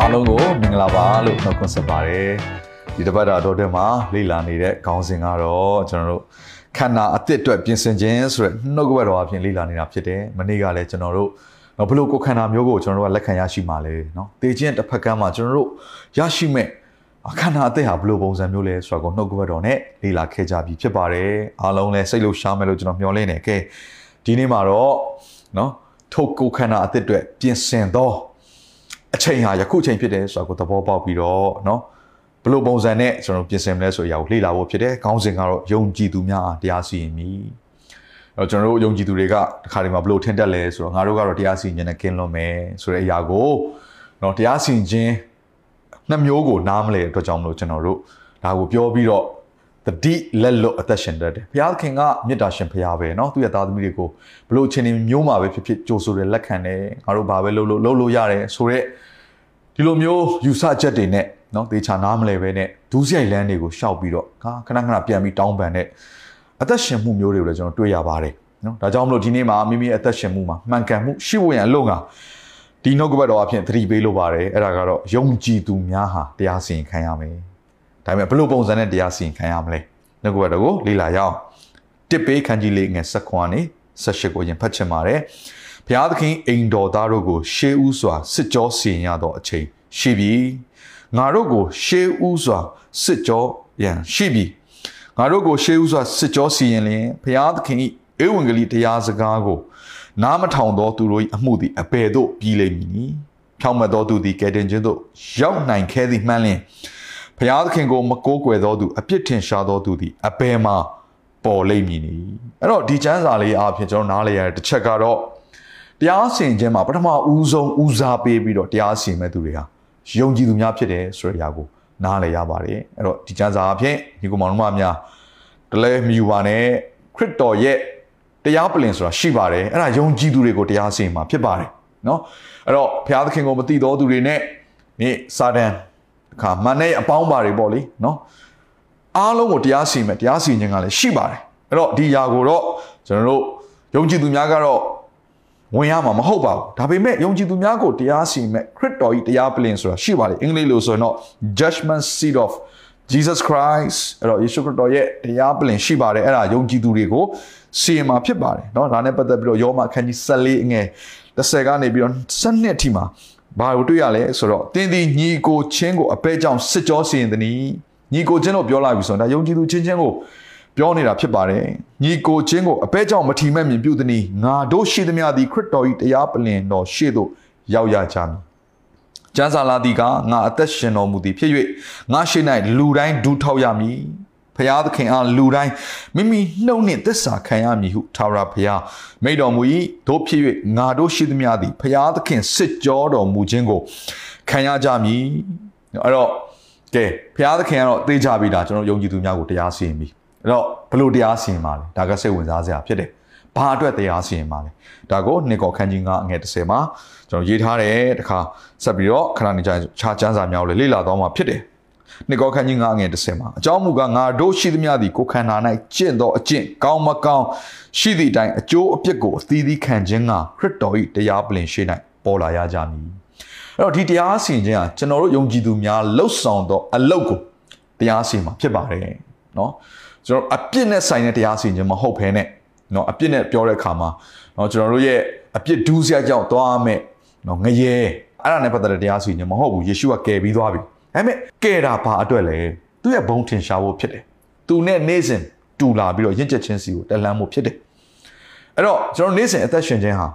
အားလုံးကိုမင်္ဂလာပါလို့နှုတ်ခွန်းဆက်ပါတယ်ဒီတစ်ပတ်တာတော့တဲ့မှာလေ့လာနေတဲ့ခေါင်းစဉ်ကတော့ကျွန်တော်တို့ခန္ဓာအသစ်အတွက်ပြင်ဆင်ခြင်းဆိုတဲ့နှုတ်ကပတ်တော်အပြင်လေ့လာနေတာဖြစ်တယ်မနေ့ကလည်းကျွန်တော်တို့နော်ဘလို့ကိုယ်ခန္ဓာမျိုးကိုကျွန်တော်တို့ကလက်ခံရရှိမှာလဲနော်တေခြင်းတစ်ဖက်ကမ်းမှာကျွန်တော်တို့ရရှိမဲ့အခန္ဓာအသက်ဟာဘလို့ပုံစံမျိုးလဲဆိုတာကိုနှုတ်ကပတ်တော်နဲ့လေ့လာခဲ့ကြပြီးဖြစ်ပါတယ်အားလုံးလည်းစိတ်လို့ရှားမယ်လို့ကျွန်တော်မျှော်လင့်နေခဲ့ဒီနေ့မှာတော့နော်ထုတ်ကိုယ်ခန္ဓာအသက်အတွက်ပြင်ဆင်သော အချိန်ဟာယခုချိန်ဖြစ်တယ်ဆိုတာကိုသဘောပေါက်ပြီးတော့เนาะဘယ်လိုပုံစံနဲ့ကျွန်တော်ပြင်ဆင်မလဲဆိုတဲ့အရာကိုလေ့လာဖို့ဖြစ်တယ်။ခေါင်းစဉ်ကတော့ယုံကြည်သူများအားတရားစီရင်မည်။အဲတော့ကျွန်တော်တို့ယုံကြည်သူတွေကဒီခါဒီမှာဘယ်လိုထင်တတ်လဲဆိုတော့ငါတို့ကတော့တရားစီရင်ခြင်းနဲ့ကင်းလွတ်မယ်ဆိုတဲ့အရာကိုเนาะတရားစီရင်ခြင်းနှစ်မျိုးကိုနားမလဲအတွက်ကြောင့်မလို့ကျွန်တော်တို့ဒါကိုပြောပြီးတော့ တတိလက်လွတ်အသက်ရှင်တတ်တယ်။ဘုရားခင်ကမေတ္တာရှင်ဘုရားပဲเนาะသူရဲ့သားသမီးတွေကိုဘလို့အချိန်မျိုးမှာပဲဖြစ်ဖြစ်ကြိုဆိုတယ်လက်ခံတယ်ငါတို့ဘာပဲလုပ်လို့လုပ်လို့ရတယ်ဆိုတော့ဒီလိုမျိုးယူဆချက်တွေနဲ့เนาะသေချာနားမလဲပဲနဲ့ဒူးစရိုက်လန်းတွေကိုရှောက်ပြီးတော့ခါခဏခဏပြန်ပြီးတောင်းပန်တဲ့အသက်ရှင်မှုမျိုးတွေကိုလည်းကျွန်တော်တွေ့ရပါတယ်เนาะဒါကြောင့်မလို့ဒီနေ့မှာမိမိအသက်ရှင်မှုမှာမှန်ကန်မှုရှိဖို့ရန်အလို့ငါဒီနှုတ်ကပတ်တော်အဖြစ်သတိပေးလိုပါတယ်အဲ့ဒါကတော့ယုံကြည်သူများဟာတရားစီရင်ခံရမယ် ဒါပေမဲ့ဘယ်လိုပုံစံနဲ့တရားစီရင်ခံရမလဲနှုတ်ကပတ်တော်ကိုလေ့လာရအောင်တစ်ပေးခန်းကြီးလေးငယ်ဆက်ခွန်နေဆက်ရှိကိုရင်ဖတ်ချင်ပါတယ်ဘုရားသခင်အိမ်တော်သားတို့ကိုရှေးဥစွာစစ်ကြောစီရင်ရသောအချိန်ရှိပြီငါတို့ကိုရှေးဥစွာစစ်ကြောရန်ရှိပြီငါတို့ကိုရှေးဥစွာစစ်ကြောစီရင်လျင်ဘုရားသခင်၏ဧဝံဂေလိတရားစကားကိုနားမထောင်သောသူတို့၏အမှုသည်အဘယ်သို့ပြီးလိမ့်မည်နည်းဖြောင့်မတ်သောသူသည်ကယ်တင်ခြင်းသို့ရောက်နိုင်ခဲ့သည်မှန်လျင် ဖျားသခင်ကိုမကိုးကွယ်သောသူအပြစ်ထင်ရှားသောသူသည်အဘယ်မှာပေါ်လိမ့်မည်နည်းအဲ့တော့ဒီကျမ်းစာလေးအားဖြင့်ကျွန်တော်နားလည်ရတဲ့တစ်ချက်ကတော့တရားစင်ခြင်းမှာပထမဦးဆုံးဦးစားပေးပြီးတော့တရားစင်မဲ့သူတွေဟာယုံကြည်သူများဖြစ်တယ်ဆိုတဲ့အရာကိုနားလည်ရပါတယ်အဲ့တော့ဒီကျမ်းစာအဖြစ်ညီကောင်မောင်တို့များတလဲမယူပါနဲ့ခရစ်တော်ရဲ့တရားပလင်ဆိုတာရှိပါတယ်အဲ့ဒါယုံကြည်သူတွေကိုတရားစင်မှာဖြစ်ပါတယ်နော်အဲ့တော့ဘုရားသခင်ကိုမသိသောသူတွေနဲ့နေ့စာတန် ခါမန်နဲ့အပေါင်းပါတွေပေါ့လေเนาะအားလုံးကိုတရားစီရင်မယ်တရားစီရင်ခြင်းကလည်းရှိပါတယ်အဲ့တော့ဒီຢာကိုတော့ကျွန်တော်တို့ယုံကြည်သူများကတော့ဝင်ရမှာမဟုတ်ပါဘူးဒါပေမဲ့ယုံကြည်သူများကိုတရားစီရင်မဲ့ခရစ်တော်၏တရားပလင်ဆိုတာရှိပါတယ်အင်္ဂလိပ်လိုဆိုရင်တော့ judgment seat of Jesus Christ အဲ့တော့ယေရှုခရစ်တော်ရဲ့တရားပလင်ရှိပါတယ်အဲ့ဒါယုံကြည်သူတွေကိုစီရင်မှာဖြစ်ပါတယ်เนาะဒါနဲ့ပတ်သက်ပြီးတော့ယောမအခန်းကြီး14အငယ်30ကနေပြီးတော့7အထိမှာ ဘာကိုတွေ့ရလဲဆိုတော့တင်းဒီညီကိုချင်းကိုအပဲကြောင့်စစ်ကြောစီရင်သည်ညီကိုချင်းတို့ပြောလာပြီဆိုတော့ဒါယုံကြည်သူချင်းချင်းကိုပြောနေတာဖြစ်ပါတယ်ညီကိုချင်းကိုအပဲကြောင့်မထီမဲ့မြင်ပြုသည်ငါတို့ရှိသမျှသည်ခရစ်တော်၏တရားပလင်တော်ရှေ့သို့ရောက်ရကြမည်ကျမ်းစာလာသည်ကငါအသက်ရှင်တော်မူသည်ဖြစ်၍ငါရှိ၌လူတိုင်းဒူးထောက်ရမည် ဖျားသခင်အားလူတိုင်းမိမိနှုတ်နှင့်သစ္စာခံရမည်ဟုထာဝရဘုရားမိတော်မူ၏တို့ဖြစ်၍ငါတို့ရှိသမျှသည်ဖျားသခင်စစ်ကြောတော်မူခြင်းကိုခံရကြမည်အဲ့တော့ကဲဖျားသခင်ကတော့သိကြပြီဒါကျွန်တော်ယုံကြည်သူများကိုတရားစီရင်ပြီအဲ့တော့ဘလို့တရားစီရင်ပါလဲဒါကစိတ်ဝင်စားစရာဖြစ်တယ်ဘာအတွက်တရားစီရင်ပါလဲဒါကိုနှစ်ကောခန်းကြီး9အငယ်30မှာကျွန်တော်ရေးထားတယ်တခါဆက်ပြီးတော့ခဏနေကြခြားချမ်းစာများကိုလေ့လာတော့မှာဖြစ်တယ် နှစ်ကောခန်းကြီး9ငယ်10မှာအကြောင်းမူကားငါတို့ရှိသမျှသည်ကိုခန္ဓာ၌ကျင့်သောအကျင့်ကောင်းမကောင်းရှိသည့်အတိုင်းအကျိုးအပြစ်ကိုအသီးသီးခံခြင်းကခရစ်တော်၏တရားပလင်ရှိ၌ပေါ်လာရကြမည်အဲ့တော့ဒီတရားစီရင်ခြင်းဟာကျွန်တော်တို့ယုံကြည်သူများလှုပ်ဆောင်သောအလုပ်ကိုတရားစီရင်မှာဖြစ်ပါတယ်နော်ကျွန်တော်အပြစ်နဲ့ဆိုင်တဲ့တရားစီရင်ခြင်းမဟုတ်ဘဲနဲ့နော်အပြစ်နဲ့ပြောတဲ့အခါမှာနော်ကျွန်တော်တို့ရဲ့အပြစ်ဒူးစရာကြောင့်သွားမယ်နော်ငရဲအဲ့ဒါနဲ့ပတ်သက်တဲ့တရားစီရင်ခြင်းမဟုတ်ဘူးယေရှုကကယ်ပြီးသွားပြီ ဒါပေမဲ့ကဲတာဘာအတွက်လဲသူရဲ့ဘုံထင်ရှားဖို့ဖြစ်တယ်သူနဲ့နေစဉ်တူလာပြီးတော့ရင့်ကျက်ခြင်းစီကိုတက်လှမ်းဖို့ဖြစ်တယ်အဲ့တော့ကျွန်တော်နေစဉ်အသက်ရှင်ခြင်းဟာ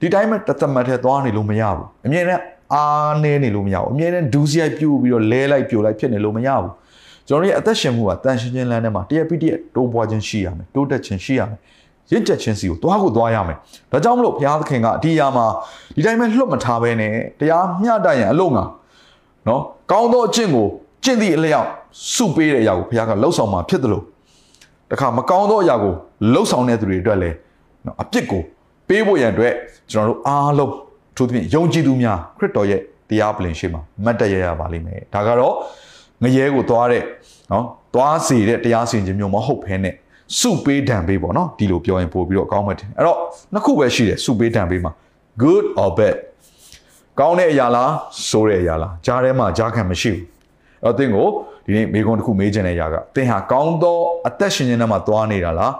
ဒီတိုင်းမှာတသက်မတ်ထဲသွားနေလို့မရဘူးအမြဲတမ်းအားနေနေလို့မရဘူးအမြဲတမ်းဒူးစရိုက်ပြူပြီးတော့လဲလိုက်ပြိုလိုက်ဖြစ်နေလို့မရဘူးကျွန်တော်ရဲ့အသက်ရှင်မှုကတန်ရှင်းခြင်းလမ်းထဲမှာတရက်ပြီးတရက်တိုးပွားခြင်းရှိရမယ်တိုးတက်ခြင်းရှိရမယ်ရင့်ကျက်ခြင်းစီကိုသွားကိုသွားရမယ်ဒါကြောင့်မလို့ဘုရားသခင်ကဒီအရာမှာဒီတိုင်းပဲလွတ်မထားဘဲနဲ့တရားမျှတရန်အလို့ငါ နော်ကောင်းသောအကျင့်ကိုကျင့်သည့်အလျောက်စုပေးတဲ့အရာကိုဘုရားကလှုပ်ဆောင်မှာဖြစ်တယ်လို့တခါမကောင်းသောအရာကိုလှုပ်ဆောင်တဲ့သူတွေအတွက်လည်းနော်အပြစ်ကိုပေးဖို့ရန်အတွက်ကျွန်တော်တို့အားလုံးထို့သဖြင့်ယုံကြည်သူများခရစ်တော်ရဲ့တရားပလင်ရှိမှာမတ်တရရပါလိမ့်မယ်ဒါကတော့ငရဲကိုသွားတဲ့နော်သွားစေတဲ့တရားစီရင်ခြင်းမျိုးမဟုတ်ဘဲနဲ့စုပေးဒဏ်ပေးပေါ့နော်ဒီလိုပြောရင်ပို့ပြီးတော့အကောင်းမှတယ်အဲ့တော့နှစ်ခုပဲရှိတယ်စုပေးဒဏ်ပေးမှာ good or bad ကောင်းတဲ့အရာလားဆိုးတဲ့အရာလားကြားထဲမှာကြားခံမရှိဘူးအဲ့တော့သင်ကိုဒီနေ့မိကုံတစ်ခုမေးချင်တဲ့အရာကသင်ဟာကောင်းသောအသက်ရှင်ခြင်းနဲ့မှသွားနေတာလား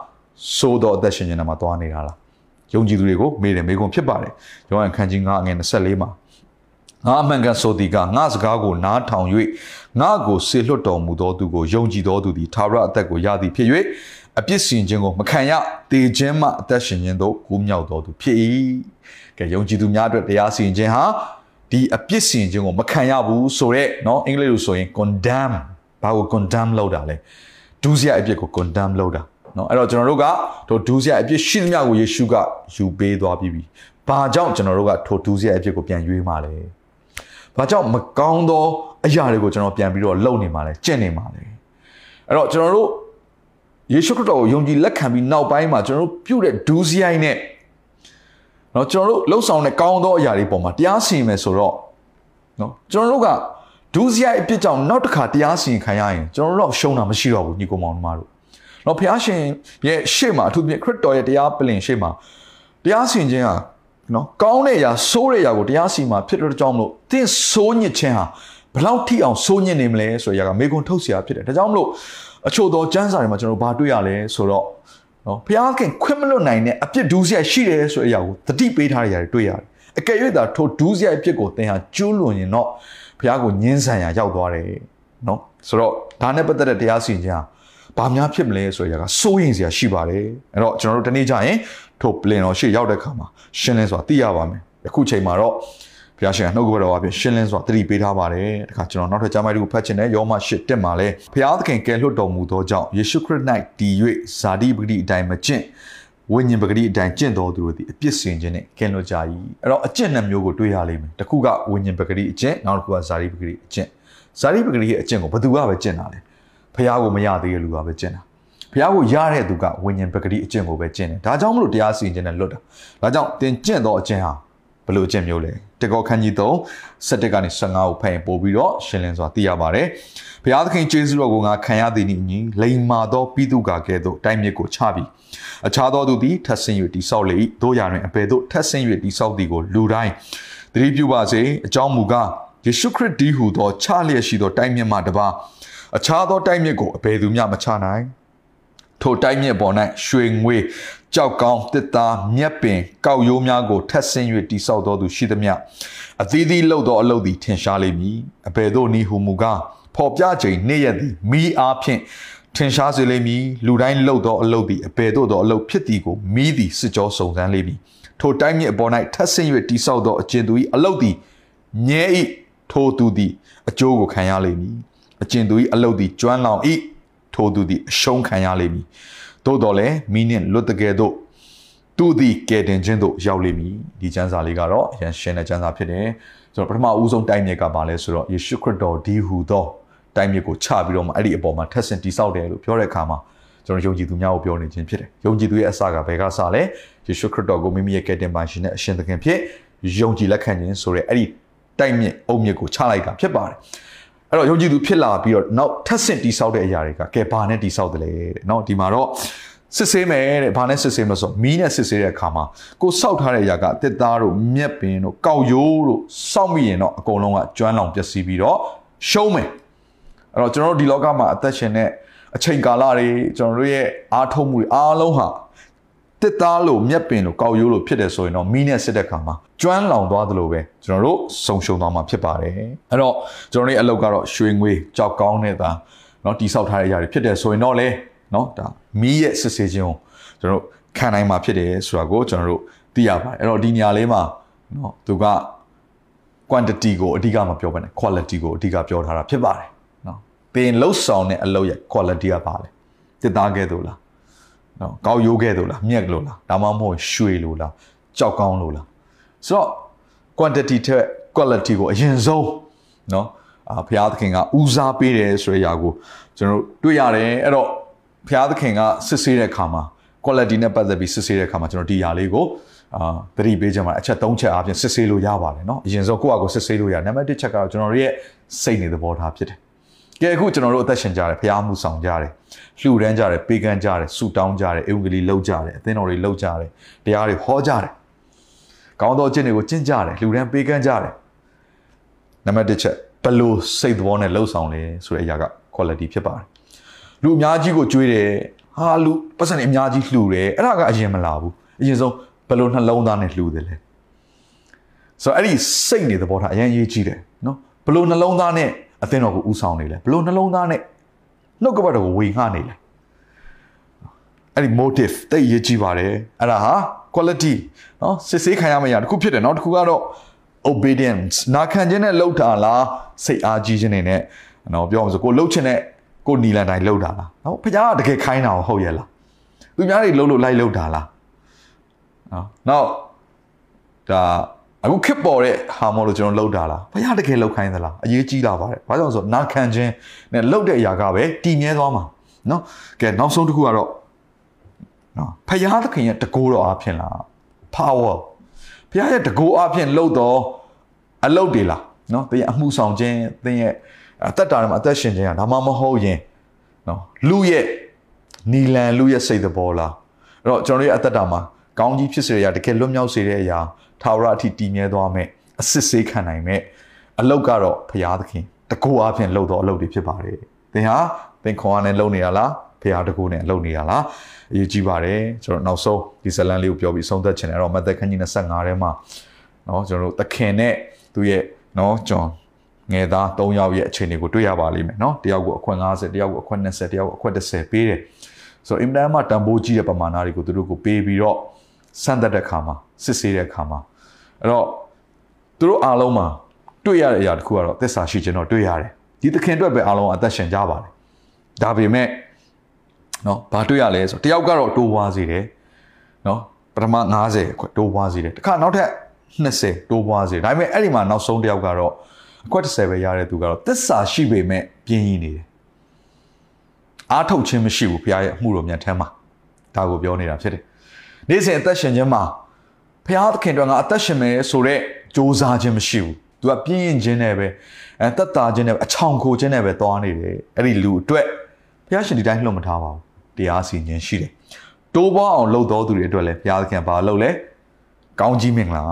ဆိုးသောအသက်ရှင်ခြင်းနဲ့မှသွားနေတာလားယုံကြည်သူတွေကိုမေးတယ်မိကုံဖြစ်ပါတယ်ယောဟန်ခန်းကြီး9အငယ်24မှာငါအမှန်ကန်ဆိုသည်ကငါစကားကိုနားထောင်၍ငါကိုဆေလွတ်တော်မူသောသူကိုယုံကြည်သောသူသည်သာရအသက်ကိုရသည်ဖြစ်၍ အပြစ်စင်ခြင်းကိုမခံရတေခြင်းမှအသက်ရှင်ခြင်းသို့ကူးမြောက်တော်သူဖြစ်၏ကဲယုံကြည်သူများအတွက်တရားစီရင်ခြင်းဟာဒီအပြစ်စီရင်ခြင်းကိုမခံရဘူးဆိုတော့เนาะအင်္ဂလိပ်လိုဆိုရင် condemn ဘာကို condemn လုပ်တာလဲဒုစရိုက်အပြစ်ကို condemn လုပ်တာเนาะအဲ့တော့ကျွန်တော်တို့ကထိုဒုစရိုက်အပြစ်ရှိသမျှကိုယေရှုကယူပေးသွားပြီးပြီဘာကြောင့်ကျွန်တော်တို့ကထိုဒုစရိုက်အပြစ်ကိုပြန်ရွေးမှာလဲဘာကြောင့်မကောင်းသောအရာတွေကိုကျွန်တော်ပြန်ပြီးတော့လုပ်နေမှာလဲကျင့်နေမှာလဲအဲ့တော့ကျွန်တော်တို့ ယေရှုခရစ်တော်ကိုယုံကြည်လက်ခံပြီးနောက်ပိုင်းမှာကျွန်တော်တို့ပြုတဲ့ဒူးစရိုက်နဲ့နော်ကျွန်တော်တို့လှုပ်ဆောင်တဲ့ကောင်းသောအရာတွေပေါ်မှာတရားစီရင်မယ်ဆိုတော့နော်ကျွန်တော်တို့ကဒူးစရိုက်အပြစ်ကြောင့်နောက်တစ်ခါတရားစီရင်ခံရရင်ကျွန်တော်တို့တော့ရှုံးတာမရှိတော့ဘူးညီကောင်မောင်တို့မတို့နော်ဖျားရှင်ရဲ့ရှေ့မှာအထူးဖြင့်ခရစ်တော်ရဲ့တရားပလင်ရှေ့မှာတရားစီရင်ခြင်းဟာနော်ကောင်းတဲ့အရာဆိုးတဲ့အရာကိုတရားစီရင်မှာဖြစ်လို့ကြောင်းမလို့သင်ဆိုးညစ်ခြင်းဟာ ဘယ်လောက်ထိအောင်ဆိုးညစ်နေမလဲဆိုတဲ့အရာကမေကွန်ထုတ်เสียဖြစ်တယ်ဒါကြောင့်မလို့အချို့သောကျမ်းစာတွေမှာကျွန်တော်ဘာတွေ့ရလဲဆိုတော့နော်ဘုရားခင်ခွင့်မလွတ်နိုင်တဲ့အပြစ်ဒူးစရိုက်ရှိတယ်ဆိုတဲ့အရာကိုတတိပေးထားတဲ့အရာတွေတွေ့ရတယ်အကယ်၍သာထိုဒူးစရိုက်အပြစ်ကိုသင်ဟာကျူးလွန်ရင်တော့ဘုရားကိုညှင်းဆန်ရာရောက်သွားတယ်နော်ဆိုတော့ဒါနဲ့ပတ်သက်တဲ့တရားစီရင်ခြင်းဟာဘာများဖြစ်မလဲဆိုတဲ့အရာကစိုးရင်စရာရှိပါတယ်အဲ့တော့ကျွန်တော်တို့တနေ့ကျရင်ထိုပလင်တော်ရှေ့ရောက်တဲ့အခါမှာရှင်းလင်းစွာသိရပါမယ်အခုချိန်မှာတော့ ဘုရားရှင်ကနှုတ်ကပတော်အပြင်ရှင်းလင်းစွာသတိပေးထားပါတယ်တခါကျွန်တော်နောက်ထပ်ကြားမိုက်တစ်ခုဖတ်ချင်တယ်ယောမရှစ်တက်မှာလဲဘုရားသခင်ကယ်လွတ်တော်မူသောကြောင့်ယေရှုခရစ်၌တည်၍ဇာတိပဂတိအတိုင်းမကျင့်ဝိညာဉ်ပဂတိအတိုင်းကျင့်တော်သူတို့သည်အပြစ်စင်ခြင်းနဲ့ကယ်လွတ်ကြ၏အဲ့တော့အကျင့်နှမျိုးကိုတွေ့ရလိမ့်မယ်တစ်ခုကဝိညာဉ်ပဂတိအကျင့်နောက်တစ်ခုကဇာတိပဂတိအကျင့်ဇာတိပဂတိရဲ့အကျင့်ကိုဘယ်သူကပဲကျင့်တာလဲဘုရားကိုမရသေးတဲ့လူကပဲကျင့်တာဘုရားကိုရတဲ့သူကဝိညာဉ်ပဂတိအကျင့်ကိုပဲကျင့်တယ်ဒါကြောင့်မလို့တရားစီရင်ခြင်းနဲ့လွတ်တာဒါကြောင့်သင်ကျင့်သောအကျင့်ဟာဘယ်လိုအကျင့်မျိုးလဲ တကောခန်းကြီး3 7ကနေ15ကိုဖတ်ရင်ပို့ပြီးတော့ရှင်းလင်းစွာသိရပါတယ်ဘုရားသခင်ကျေးဇူးတော်ကိုငါခံရသည်နှင့်အညီလိမ္မာသောပိတုကာကဲ့သို့တိုင်းမြစ်ကိုချပြီးအခြားသောသူသည်ထပ်ဆင်း၍တိဆောက်လေ၏တို့ရတွင်အပေတို့ထပ်ဆင်း၍တိဆောက်သည်ကိုလူတိုင်းသတိပြုပါစေအကြောင်းမူကားယေရှုခရစ်ဒီဟူသောချလျက်ရှိသောတိုင်းမြစ်မှတပါအခြားသောတိုင်းမြစ်ကိုအဘယ်သူမျှမချနိုင် ထိုတိုင်းမြစ်ပေါ်၌ရွှေငွေကြောက်ကောင်းတစ်သားမြက်ပင်ကောက်ရိုးများကိုထက်ဆင်း၍တိဆောက်တော်သူရှိသမျှအသီးသီးလှုပ်သောအလုပ်သည်ထင်ရှားလိမ့်မည်အဘယ်သို့နည်းဟုမူကားဖော်ပြချိန်နေ့ရက်သည်မိအားဖြင့်ထင်ရှားစေလိမ့်မည်လူတိုင်းလှုပ်သောအလုပ်သည်အဘယ်သို့သောအလုပ်ဖြစ်သည်ကိုမိသည်စစ်ကြောစုံစမ်းလိမ့်မည်ထိုတိုင်းမြစ်အပေါ်၌ထက်ဆင်း၍တိဆောက်သောအကျဉ်သူ၏အလုပ်သည်ညဲ၏ထိုသူသည်အကျိုးကိုခံရလိမ့်မည်အကျဉ်သူ၏အလုပ်သည်ကျွမ်းလောင်၏ ထိုသူသည်အရှုံးခံရလိမ့်မည်သို့တော်လည်းမိနှင့်လွတ်တကယ်တော့သူသည်ကယ်တင်ခြင်းသို့ရောက်လိမ့်မည်ဒီကျမ်းစာလေးကတော့အရင်ရှင်းတဲ့ကျမ်းစာဖြစ်တယ်ဆိုတော့ပထမအဦးဆုံးတိုင်းမြစ်ကပါလဲဆိုတော့ယေရှုခရစ်တော်ဒီဟူသောတိုင်းမြစ်ကိုချပြီးတော့မှအဲ့ဒီအပေါ်မှာထက်ဆင်တိဆောက်တယ်လို့ပြောတဲ့အခါမှာကျွန်တော်ယုံကြည်သူများကိုပြောနေခြင်းဖြစ်တယ်ယုံကြည်သူရဲ့အစကဘယ်ကစလဲယေရှုခရစ်တော်ကိုမိမိရဲ့ကယ်တင်ပါရှင်နဲ့အရှင်သခင်ဖြစ်ယုံကြည်လက်ခံခြင်းဆိုတဲ့အဲ့ဒီတိုက်မြစ်အုပ်မြစ်ကိုချလိုက်တာဖြစ်ပါတယ် အဲ့တော့ယုံကြည်သူဖြစ်လာပြီးတော့နောက်ထပ်ဆင့်တိဆောက်တဲ့အရာတွေကကဲဘာနဲ့တိဆောက်တယ်လဲတဲ့เนาะဒီမှာတော့စစ်ဆေးမယ်တဲ့ဘာနဲ့စစ်ဆေးမလို့ဆိုမီးနဲ့စစ်ဆေးတဲ့အခါမှာကိုစောက်ထားတဲ့အရာကတစ်သားတို့မြက်ပင်တို့ကောက်ရိုးတို့စောက်မိရင်တော့အကုန်လုံးကကျွမ်းလောင်ပျက်စီးပြီးတော့ရှုံးမယ်အဲ့တော့ကျွန်တော်တို့ဒီလောကမှာအသက်ရှင်တဲ့အချိန်ကာလတွေကျွန်တော်တို့ရဲ့အားထုတ်မှုတွေအားလုံးဟာ တစ်သားလို့မြက်ပင်လို့ကောက်ရိုးလို့ဖြစ်တယ်ဆိုရင်တော့မီးနဲ့စစ်တဲ့ခါမှာကျွမ်းလောင်သွားသလိုပဲကျွန်တော်တို့ဆုံရှုံသွားမှာဖြစ်ပါတယ်အဲ့တော့ကျွန်တော်တို့ရဲ့အလုပ်ကတော့ရွှေငွေကြောက်ကောင်းတဲ့သားเนาะတိဆောက်ထားတဲ့အရာတွေဖြစ်တယ်ဆိုရင်တော့လေเนาะဒါမီးရဲ့စစ်ဆေးခြင်းကိုကျွန်တော်တို့ခံနိုင်မှာဖြစ်တယ်ဆိုတာကိုကျွန်တော်တို့သိရပါတယ်အဲ့တော့ဒီနေရာလေးမှာเนาะသူက quantity ကိုအဓိကမပြောဘဲနဲ့ quality ကိုအဓိကပြောထားတာဖြစ်ပါတယ်เนาะပင်လှုပ်ဆောင်တဲ့အလုပ်ရဲ့ quality ကပါလေတစ်သားကဲ့သို့လား နော်ကောက်ရိုးခဲ့လို့လားမြက်လို့လားဒါမှမဟုတ်ရွှေလို့လားကြောက်ကောင်းလို့လားဆိုတော့ quantity ထက် quality ကိုအရင်ဆုံးနော် အာဘုရားသခင်ကဦးစားပေးတယ်ဆိုတဲ့အရာကိုကျွန်တော်တို့တွေ့ရတယ်အဲ့တော့ဘုရားသခင်ကစစ်ဆေးတဲ့အခါမှာ quality နဲ့ပတ်သက်ပြီးစစ်ဆေးတဲ့အခါမှာကျွန်တော်ဒီຢာလေးကိုအာသတိပေးချင်ပါတယ်အချက်၃ချက်အားဖြင့်စစ်ဆေးလို့ရပါတယ်เนาะအရင်ဆုံးကိုယ့်အကိုစစ်ဆေးလို့ရနံပါတ်1ချက်ကတော့ကျွန်တော်တို့ရဲ့စိတ်နေသဘောထားဖြစ်တယ် ကဲအခုကျွန်တော်တို့အသက်ရှင်ကြတယ်ဖျားမှုဆောင်ကြတယ်လှူဒန်းကြတယ်ပေးကမ်းကြတယ်ဆူတောင်းကြတယ်အင်္ဂလိပ်လှုပ်ကြတယ်အသင်းတော်တွေလှုပ်ကြတယ်တရားတွေဟောကြတယ်ကောင်းသောအကျင့်တွေကိုကျင့်ကြတယ်လှူဒန်းပေးကမ်းကြတယ်နံပါတ်1ချက်ဘယ်လိုစိတ်သဘောနဲ့လှုပ်ဆောင်လဲဆိုတဲ့အရာက quality ဖြစ်ပါတယ်လူအများကြီးကိုကြွေးတယ်ဟာလူပတ်စံတွေအများကြီးလှူတယ်အဲ့ဒါကအရင်မလာဘူးအရင်ဆုံးဘယ်လိုနှလုံးသားနဲ့လှူတယ်လဲဆိုတော့အဲ့ဒီစိတ်နေသဘောထားအရင်ရေးကြည့်တယ်နော်ဘယ်လိုနှလုံးသားနဲ့ အသင်းတော်ကိုဥဆောင်နေလဲဘယ်လိုနှလုံးသားနဲ့နှုတ်ကပတ်တော်ကိုဝေငှနေလဲအဲ့ဒီ motive တိတ်ရေးကြည့်ပါတယ်အဲ့ဒါဟာ quality နော်စစ်ဆေးခံရမယ့်အရာတစ်ခုဖြစ်တယ်နောက်တစ်ခုကတော့ obedience နာခံခြင်းနဲ့လှုပ်တာလားစိတ်အားကြီးခြင်းနဲ့နော်ပြောမှာဆိုကိုလှုပ်ခြင်းနဲ့ကိုနီလန်တိုင်းလှုပ်တာလားနော်ဖခင်ကတကယ်ခိုင်းတာဟုတ်ရဲ့လားသူများတွေလှုပ်လို့လိုက်လှုပ်တာလားနော်နောက်ဒါ အခုခစ်ပေါ်တဲ့ဟာမို့လို့ကျွန်တော်လှုပ်တာလားဘုရားတကယ်လှုပ်ခိုင်းသလားအရေးကြီးလာပါတယ်ဘာကြောင့်ဆိုနာခံခြင်းနဲ့လှုပ်တဲ့အရာကပဲတည်မြဲသွားမှာနော်ကဲနောက်ဆုံးတစ်ခုကတော့နော်ဖခင်သခင်ရဲ့တကိုးတော်အဖြစ်လား power ဘုရားရဲ့တကိုးအဖြစ်လှုပ်တော်အလုတ်တွေလားနော်သင်ရဲ့အမှုဆောင်ခြင်းသင်ရဲ့အသက်တာမှာအသက်ရှင်ခြင်းကဒါမှမဟုတ်ရင်နော်လူရဲ့နီလန်လူရဲ့စိတ်သဘောလားအဲ့တော့ကျွန်တော်တို့ရဲ့အသက်တာမှာကောင်းကြီးဖြစ်စေရတကယ်လွတ်မြောက်စေတဲ့အရာ ထာဝရအထိတည်မြဲသွားမယ်အစစ်ဆေးခံနိုင်မယ်အလုတ်ကတော့ဘုရားသခင်တကူအဖြစ်လှုပ်တော့အလုတ်တွေဖြစ်ပါတယ်သင်ဟာသင်ခွန်အားနဲ့လှုပ်နေတာလားဘုရားတကူနဲ့လှုပ်နေတာလားအရေးကြီးပါတယ်ကျွန်တော်နောက်ဆုံးဒီဇလန်လေးကိုပြောပြီးဆုံးသက်ချင်တယ်အဲ့တော့မသက်ခန်းကြီး25ထဲမှာเนาะကျွန်တော်တို့သခင်နဲ့သူရဲ့เนาะကျွန်ငယ်သား၃ယောက်ရဲ့အခြေအနေကိုတွေ့ရပါလိမ့်မယ်เนาะတယောက်ကိုအခွင့်50တယောက်ကိုအခွင့်20တယောက်ကိုအခွင့်30ပေးတယ်ဆိုတော့အင်မတန်မှတန်ဖိုးကြီးတဲ့ပမာဏတွေကိုသူတို့ကိုပေးပြီးတော့စမ်းသပ်တဲ့ခါမှာစစ်ဆေးတဲ့ခါမှာ အဲ့တော့သူတို့အားလုံးမှာတွေ့ရတဲ့အရာတစ်ခုကတော့သစ္စာရှိခြင်းတော့တွေ့ရတယ်ဒီသခင်အတွက်ပဲအားလုံးအသက်ရှင်ကြပါတယ်ဒါပေမဲ့နော်ဘာတွေ့ရလဲဆိုတယောက်ကတော့တိုးပွားစေတယ်နော်ပထမ90အခွက်တိုးပွားစေတယ်တခါနောက်ထပ်20တိုးပွားစေတယ်ဒါပေမဲ့အဲ့ဒီမှာနောက်ဆုံးတယောက်ကတော့အခွက်30ပဲရတဲ့သူကတော့သစ္စာရှိပေမဲ့ပြင်းရင်းနေတယ်အားထုတ်ခြင်းမရှိဘူးဘုရားရဲ့အမှုတော်မြတ်ထမ်းမှာဒါကိုပြောနေတာဖြစ်တယ်နေ့စဉ်အသက်ရှင်ခြင်းမှာ ဘုရားသခင်တော်ကအသက်ရှင်မယ်ဆိုတော့စ조사ခြင်းမရှိဘူးသူကပြင်းရင်ခြင်းနဲ့ပဲအဲတက်တာခြင်းနဲ့အချောင်ခိုခြင်းနဲ့ပဲသွားနေတယ်အဲ့ဒီလူအတွက်ဘုရားရှင်ဒီတိုင်းလှုပ်မထားပါဘူးတရားစီရင်ရှိတယ်တိုးပွားအောင်လှုပ်တော်သူတွေအတွက်လည်းဘုရားသခင်ဘာလှုပ်လဲကောင်းကြီးမင်္ဂလာ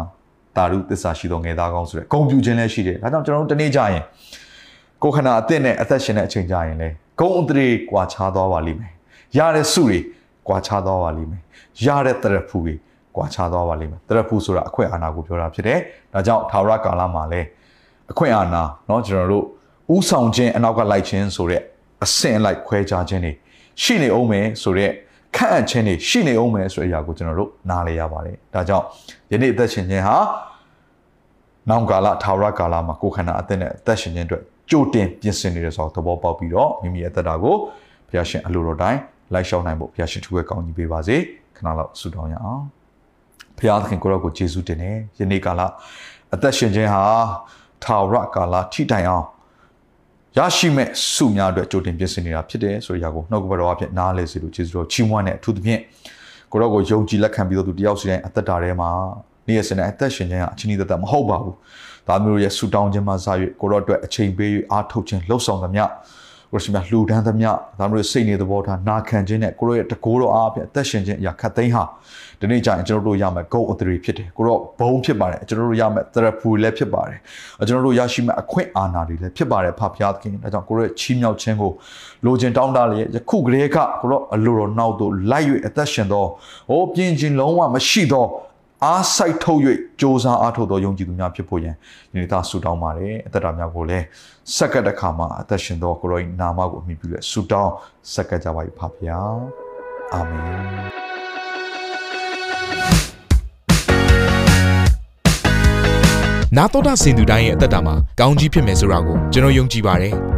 တာရုသစ္စာရှိသောငယ်သားကောင်းဆိုတဲ့ဂုံပြူခြင်းလည်းရှိတယ်ဒါကြောင့်ကျွန်တော်တို့တနေ့ကြရင်ကိုခဏအသက်နဲ့အသက်ရှင်တဲ့အချိန်ကြရင်လေဂုံအသရေကွာခြားသွားပါလိမ့်မယ်ရတဲ့စုတွေကွာခြားသွားပါလိမ့်မယ်ရတဲ့တရဖူတွေ ကွာခြားသွားပါလိမ့်မယ်တရဖူဆိုတာအခွင့်အာဏာကိုပြောတာဖြစ်တယ်ဒါကြောင့်ထာဝရကာလမှာလည်းအခွင့်အာဏာเนาะကျွန်တော်တို့ဥဆောင်ခြင်းအနောက်ကလိုက်ခြင်းဆိုတဲ့အဆင့်လိုက်ခွဲခြားခြင်းတွေရှိနေအောင်မယ်ဆိုတော့ခန့်အပ်ခြင်းတွေရှိနေအောင်မယ်ဆိုတဲ့အရာကိုကျွန်တော်တို့နားလည်ရပါတယ်ဒါကြောင့်ယနေ့အသက်ရှင်ခြင်းဟာနောင်ကာလထာဝရကာလမှာကိုယ်ခန္ဓာအသက်နဲ့အသက်ရှင်ခြင်းအတွက်ကြိုတင်ပြင်ဆင်နေတယ်ဆိုတော့သဘောပေါက်ပြီးတော့မိမိရဲ့အသက်တာကိုဘုရားရှင်အလိုတော်တိုင်းလိုက်ရှောက်နိုင်ဖို့ဘုရားရှင်ထူးပဲကောင်းကြီးပေးပါစေခဏလောက်ဆုတောင်းရအောင် ဘုရားသခင်ကိုရောကိုယေရှုတင်နေယနေ့ကာလအသက်ရှင်ခြင်းဟာထာဝရကာလထိတိုင်အောင်ရရှိမဲ့စုများအတွက်ကြိုတင်ပြင်ဆင်နေတာဖြစ်တယ်ဆိုရကိုနှုတ်ကပတော်အဖြစ်နားလဲစီလို့ကျေးဇူးတော်ချီးမွမ်းတဲ့အထူးသဖြင့်ကိုရောကိုယုံကြည်လက်ခံပြီးတော့သူတယောက်စီတိုင်းအသက်တာထဲမှာနေ့ရက်စနေအသက်ရှင်ခြင်းကအချင်းကြီးသက်သက်မဟုတ်ပါဘူးဒါမျိုးရဲ့ဆူတောင်းခြင်းမှာစာ၍ကိုရောအတွက်အချိန်ပေး၍အားထုတ်ခြင်းလှုပ်ဆောင်သမျှ ကိုရှိမြလှူဒန်းသမျှဒါမျိုးစိတ်နေသဘောထားနာခံခြင်းနဲ့ကိုရောရဲ့တကိုးတော်အားဖြင့်အသက်ရှင်ခြင်းအရာခတ်သိမ်းဟာဒီနေ့ကျရင်ကျွန်တော်တို့ရမယ်ဂုတ်အသရေဖြစ်တယ်ကိုရောဘုံဖြစ်ပါတယ်ကျွန်တော်တို့ရမယ်သရဖူလည်းဖြစ်ပါတယ်ကျွန်တော်တို့ရရှိမယ်အခွင့်အာဏာတွေလည်းဖြစ်ပါတယ်ဖဖျားသခင်ဒါကြောင့်ကိုရောရဲ့ချီးမြှောက်ခြင်းကိုလိုချင်တောင်းတလျက်ယခုကလေးကကိုရောအလိုတော်နောက်သို့လိုက်၍အသက်ရှင်သောဟိုပြင်းခြင်းလုံးဝမရှိသော အားစိုက်ထုတ်၍စ조사အားထုတ်သောယုံကြည်သူများဖြစ်ဖို့ရန်ဒီနေ့သာဆုတောင်းပါတယ်အသက်တာများကိုလည်းစက္ကတဲ့ခါမှာအသက်ရှင်သောကိုရော၏နာမကိုအမိပြု၍ဆုတောင်းစက္ကကြပါ၏ဖဖျားအာမင်နာတော်တာစင်သူတိုင်းရဲ့အသက်တာမှာကောင်းကြီးဖြစ်မယ်ဆိုတာကိုကျွန်တော်ယုံကြည်ပါတယ်။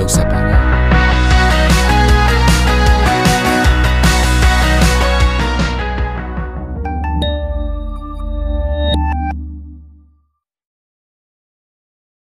နှုတ်ဆက်ပါတယ်